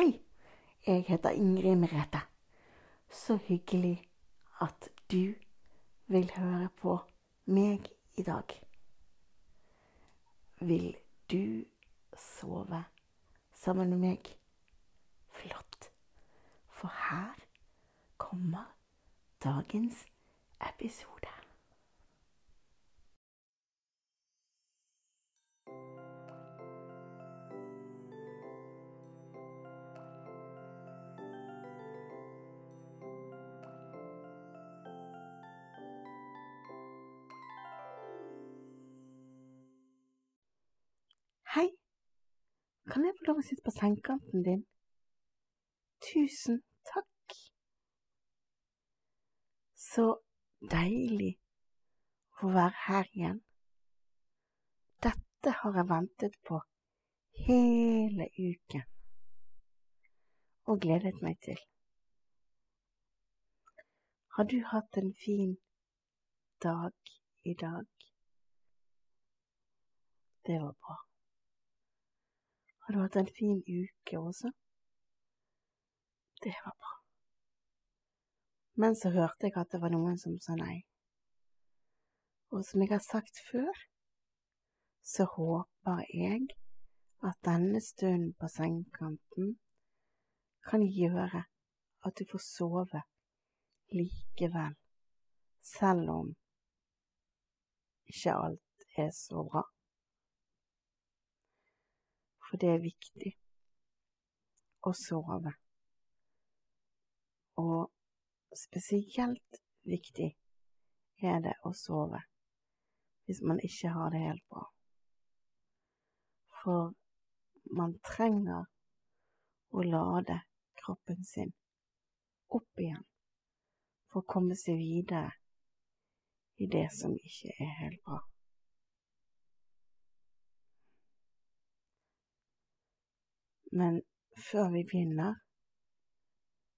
Hei, jeg heter Ingrid Merete. Så hyggelig at du vil høre på meg i dag. Vil du sove sammen med meg? Flott. For her kommer dagens episode. Kan jeg få lov å sitte på sengekanten din? Tusen takk. Så deilig å få være her igjen. Dette har jeg ventet på hele uken og gledet meg til. Har du hatt en fin dag i dag? Det var bra. Har du hatt en fin uke også? Det var bra. Men så hørte jeg at det var noen som sa nei. Og som jeg har sagt før, så håper jeg at denne stunden på sengekanten kan gjøre at du får sove likevel, selv om ikke alt er så bra for det er viktig å sove. Og spesielt viktig er det å sove hvis man ikke har det helt bra. For man trenger å lade kroppen sin opp igjen for å komme seg videre i det som ikke er helt bra. Men før vi begynner,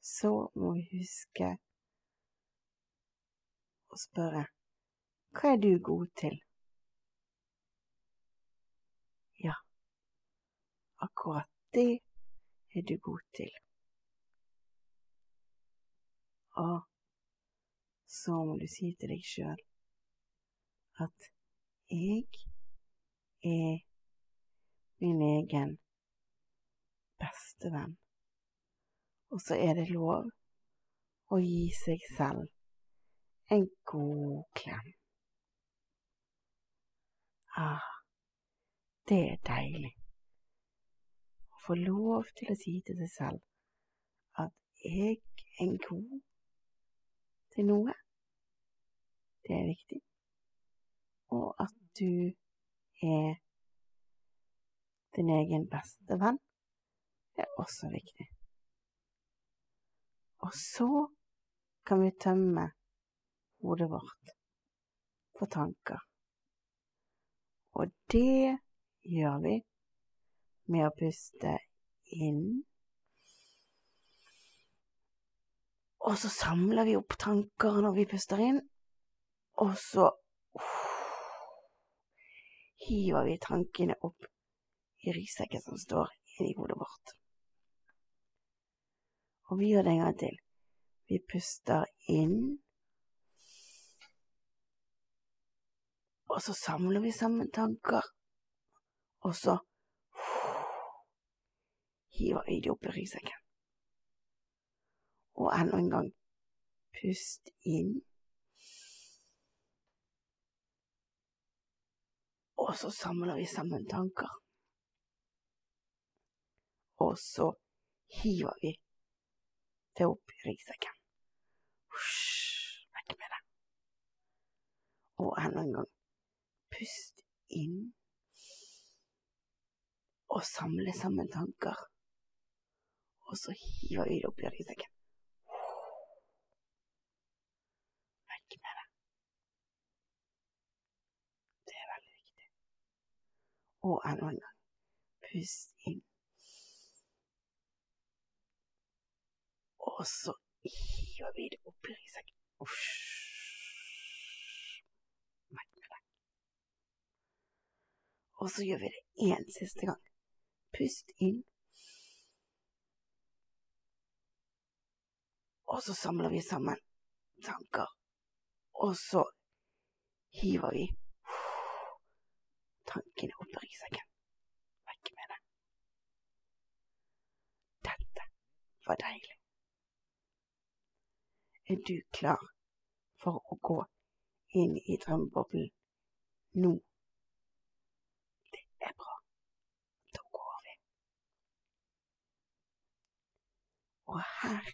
så må vi huske å spørre hva er du god til? Ja, akkurat det er du god til. Og så må du si til deg sjøl at jeg er min egen bestevenn. Og så er det lov å gi seg selv en god klem. Ah, det er deilig å få lov til å si til seg selv at jeg er god til noe. Det er viktig. Og at du er din egen beste venn er også viktig. Og så kan vi tømme hodet vårt for tanker. Og det gjør vi med å puste inn. Og så samler vi opp tanker når vi puster inn, og så uh, hiver vi tankene opp i ryggsekken som står inni hodet. Og vi gjør det en gang til. Vi puster inn. Og så samler vi sammen tanker. Og så hiver vi dem opp i ryggsekken. Og enda en gang pust inn. Og så samler vi sammen tanker. Og så hiver vi det opp i ryggsekken. Vekk med det. Og enda en gang. Pust inn. Og samle sammen tanker. Og så hiver vi det opp i ryggsekken. Vekk med det. Det er veldig viktig. Og enda en gang. Pust inn. Og så hiver vi det opp i ryggsekken. Og så gjør vi det én siste gang. Pust inn. Og så samler vi sammen tanker, og så hiver vi tankene opp i ryggsekken. Vekk med det. Dette var deilig. Er du klar for å gå inn i drømmeboblen nå? Det er bra. Da går vi. Og her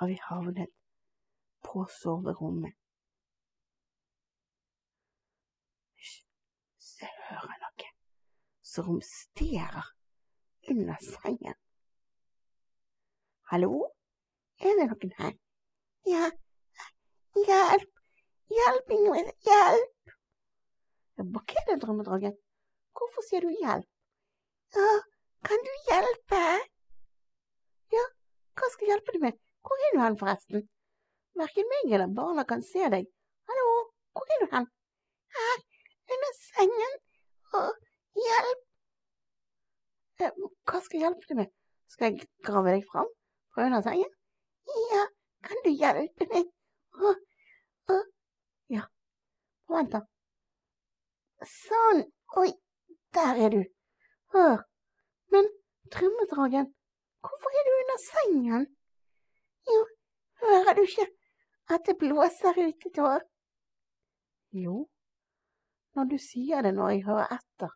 har vi havnet på soverommet. Hysj, jeg hører noe som romsterer under sengen. Hallo? Er det noen her? Ja, hjelp, hjelp, Ingrid, hjelp! Hva er det, drømmedragen? Hvorfor sier du hjelp? Ja, kan du hjelpe? Ja, hva skal jeg hjelpe deg med? Hvor er du hen, forresten? Verken meg eller barna kan se deg. Hallo, hvor er du hen? Her, under sengen. Å, hjelp! Hva skal jeg hjelpe deg med? Skal jeg grave deg fram fra under sengen? Ja, kan du hjelpe meg? Å, å, ja. Vent, da. Sånn. Oi, der er du. Å, men trommedragen, hvorfor er du under sengen? Jo, hører du ikke at det blåser ute da? Jo, når du sier det når jeg hører etter,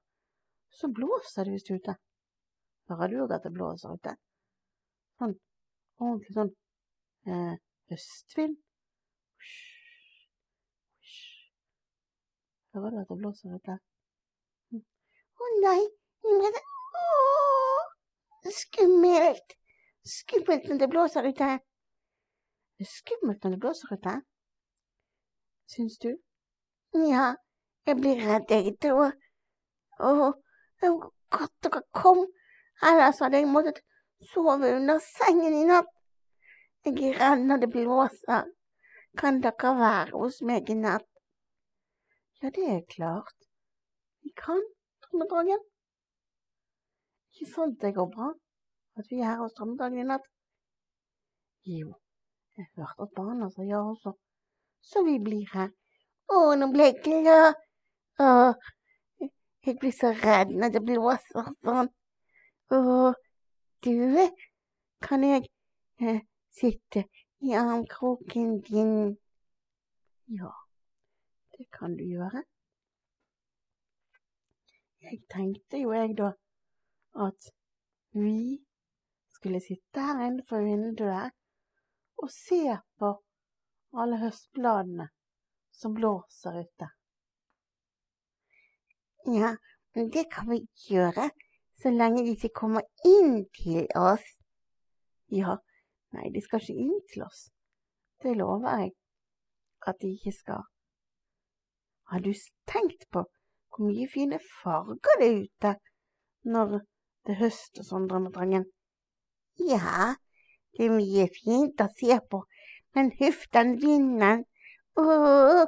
så blåser det visst ute. Hører du òg at det blåser ute? Sånn ordentlig sånn eh, høstvind. Hører du at det blåser ute? Hm. Å nei, Det er skummelt. Skummelt når det blåser ute. Det er skummelt når det blåser ute. Syns du? Ja, jeg blir redd, jeg da. Å, det var godt dere kom. Ellers hadde jeg måttet sove under sengen i natt. Jeg er redd når det blåser. Kan dere være hos meg i natt? Ja, det er klart. Vi kan, Trommedragen. Ikke sant det går bra at vi er her hos Trommedragen i natt? Jo, jeg hørte at barna sa ja også, så vi blir her. Å, nå ble jeg glad. Å, jeg blir så redd når det blåser sånn. Å, du, kan jeg eh, sitte i armkroken din? Ja, det kan du gjøre. Jeg tenkte jo jeg da at vi skulle sitte her innenfor vinduet og se på alle høstbladene som blåser ute. Ja, men det kan vi gjøre så lenge de ikke kommer inn til oss. Ja, nei, de skal ikke inn til oss. Det lover jeg at de ikke skal. Har du tenkt på hvor mye fine farger det er ute når det er høst og sånn, Drømmedrangen? Ja, det er mye fint å se på, men huff den vinden. Åh,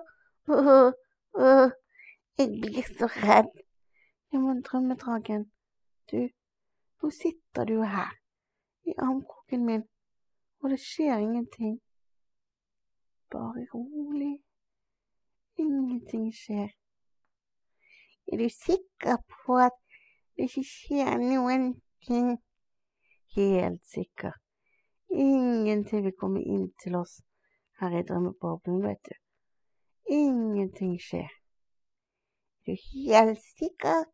åh, åh, jeg blir så redd. Ja, men Drømmedragen, du, nå sitter du her i armkroken min, og det skjer ingenting. Bare rolig. Ingenting skjer. Er du sikker på at det ikke skjer noen ting? Helt sikker. Ingenting vil komme inn til oss her i drømmeboblen, vet du. Ingenting skjer. Er du helt sikker?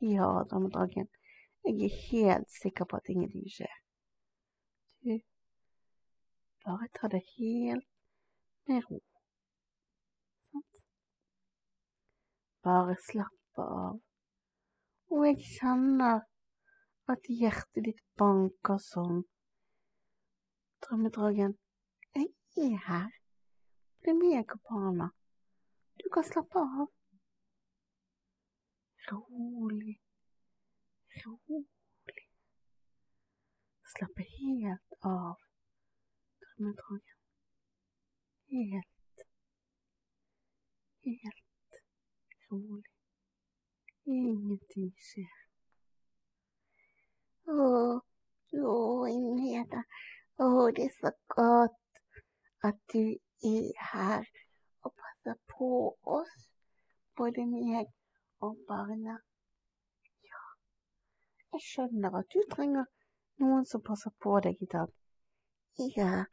Ja, drømmedragen. Jeg er helt sikker på at ingenting skjer. Du, bare ta det helt med ro. Sant? Bare slappe av. Og jeg kjenner at hjertet ditt banker sånn. Drømmedragen, jeg er her. Det er meg og barna. Du kan slappe av. Rolig, rolig. Slappe helt av, drømmedragen. Helt, helt rolig. Ingenting skjer. Å, å, Ingheta. Å, det er så godt at du er her og passer på oss, både meg og barna. Ja, jeg skjønner at du trenger noen som passer på deg i dag. Ja,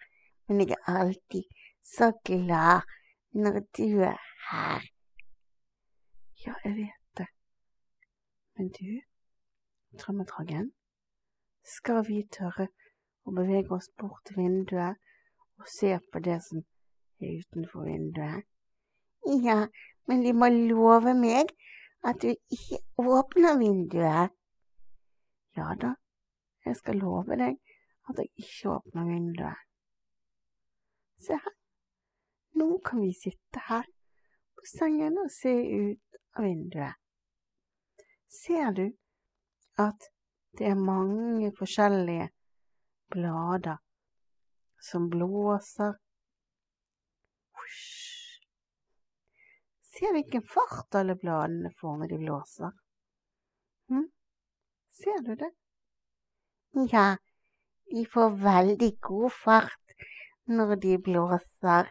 men jeg er alltid så glad når du er her. Ja, jeg vet det. Men du, Drømmedragen, skal vi tørre å bevege oss bort til vinduet og se på det som er utenfor vinduet? Ja, men de må love meg at du ikke åpner vinduet. Ja da, jeg skal love deg at jeg ikke åpner vinduet. Se her, nå kan vi sitte her på sengen og se ut av vinduet. Ser du at det er mange forskjellige blader som blåser. Ser Se hvilken fart alle bladene får når de blåser. Hm? Ser du det? Ja, de får veldig god fart når de blåser.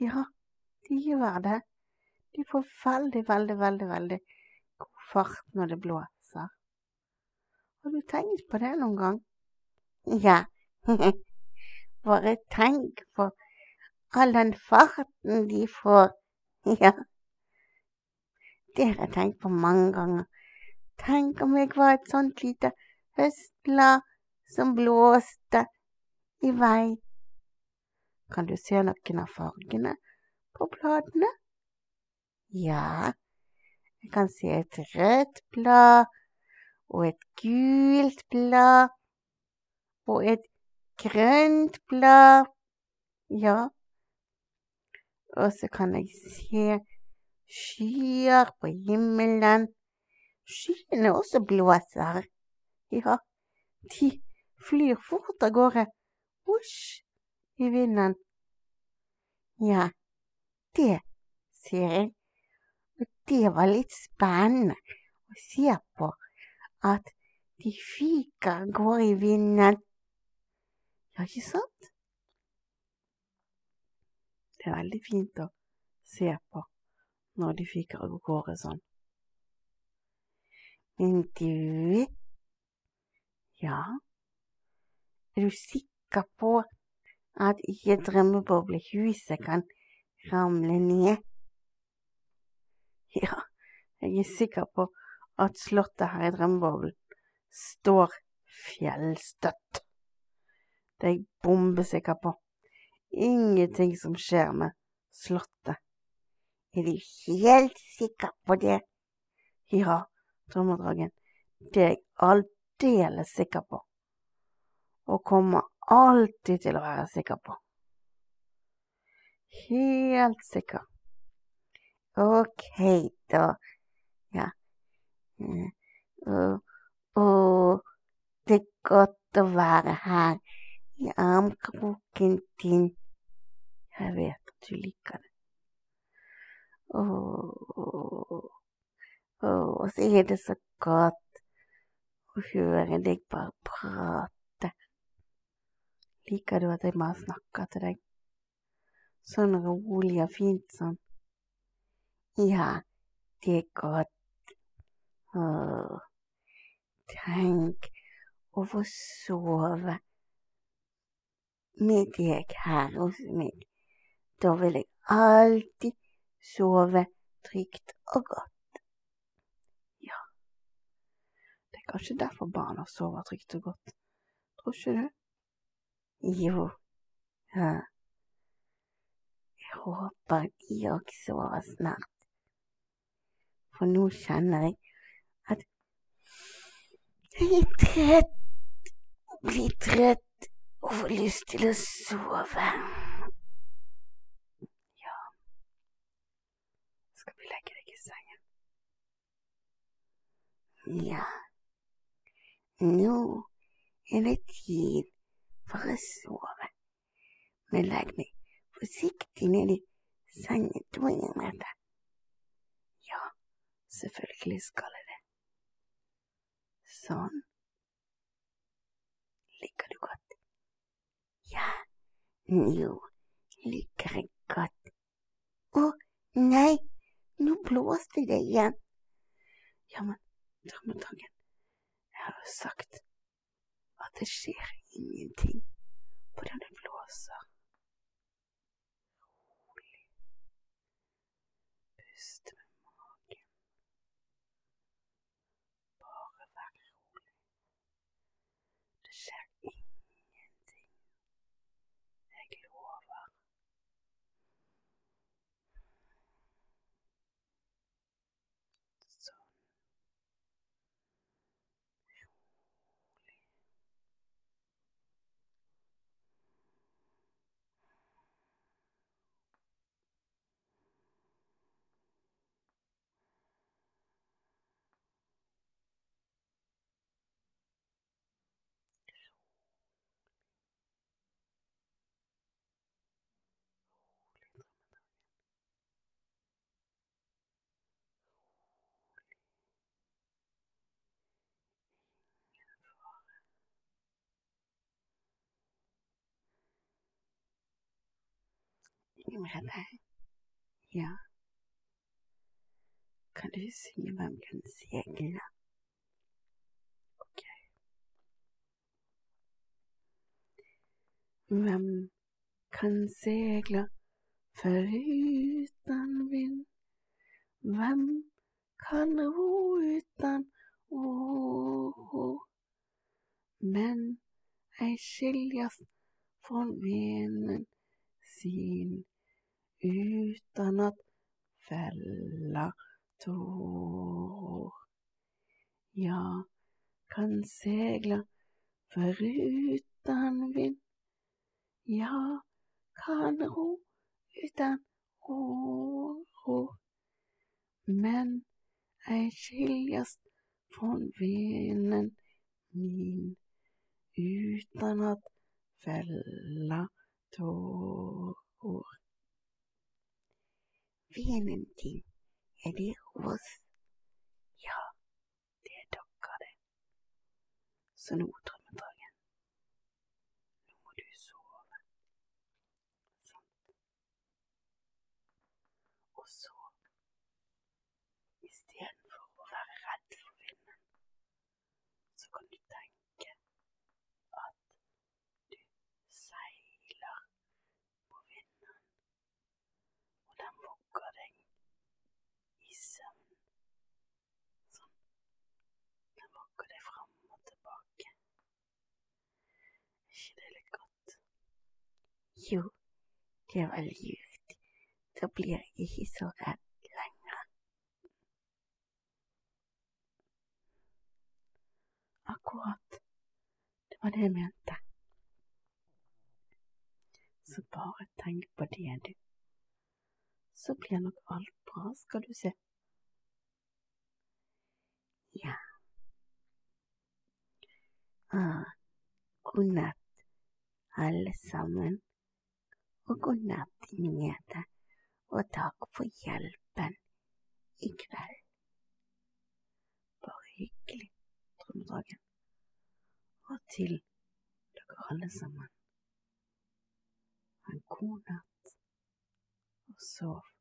Ja, de gjør det. De får veldig, veldig, veldig, veldig god fart når det blåser. Har du tenkt på det noen gang? Ja, bare tenk på all den farten de får. Ja, det har jeg tenkt på mange ganger. Tenk om jeg var et sånt lite høstblad som blåste i vei. Kan du se noen av fargene på bladene? Ja, jeg kan se et rødt blad og et gult blad og et grønt blad. Ja, og så kan jeg se skyer på himmelen. Skyene også blåser. Ja, de flyr fort av gårde. Husj i vinden. Ja, det ser jeg. Og det var litt spennende å se på at de fiker går i vinden. Ja, ikke sant? Det er veldig fint å se på når de fiker av gårde sånn. Men du Ja, er du sikker på at ikke drømmeboblehuset kan ramle ned? Ja, jeg er sikker på at slottet her i Drømmeboblen står fjellstøtt. Det er jeg bombesikker på. Ingenting som skjer med slottet. Er du helt sikker på det? Ja, Drømmedragen, det er jeg aldeles sikker på. Og kommer alltid til å være sikker på. Helt sikker. Ok, da. Ja, og, og det er godt å være her i armkroken din. Jeg vet at du liker det. Og, og så er det så godt å høre deg bare prate. Liker du at jeg bare snakker til deg? Sånn rolig og fint sånn. Ja, det er godt. Åh, tenk å få sove med deg her hos meg. Da vil jeg alltid sove trygt og godt. Ja, det er kanskje derfor barna sover trygt og godt. Tror ikke du? Jo, ja. Jeg håper de òg sover snart. For nå kjenner jeg at jeg er trett, blir trett og får lyst til å sove. Ja, skal vi legge deg i sengen? Ja, nå er det tid å sove. Men legg meg forsiktig ned i sengen, to meter. Ja, selvfølgelig skal jeg det. Sånn. Liker du godt? Ja, Jo, liker jeg godt. Å, nei, nå blåste det igjen. Ja, men Drømmetangen, jeg har jo sagt at det skjer ingenting hvordan det blåser. Rolig. Pust med Merete, Ja, kan du synge Hvem kan seile? ok. Hvem kan seile foruten vind? Hvem kan ro uten oro? Men ei skiljast fra vinden sin utan att fälla tår. Jag kan segla förutan vind. Jag kan ro utan oro. Men ej skiljas från vinden min utan att fälla tårer. Venen din, er det oss? Ja, det er dere det. Så nå, drømmedragen, nå må du sove. Sant? Og så, istedenfor å være redd for vinden, så kan du tenke at du seiler på vinden, og den vogger deg i søvn. Sånn. Den vogger deg fram og tilbake. Er ikke det litt godt? Jo, det var lurt. Da blir jeg ikke så redd lenger. Akkurat. Det var det jeg mente. Så bare tenk på det, du. Så blir nok alt bra, skal du se. Ja. Ah, god natt, alle sammen. Og god natt, Nete. Og takk for hjelpen i kveld. Bare hyggelig, Drømmedragen. Og til dere alle sammen. Ha en god natt, og sov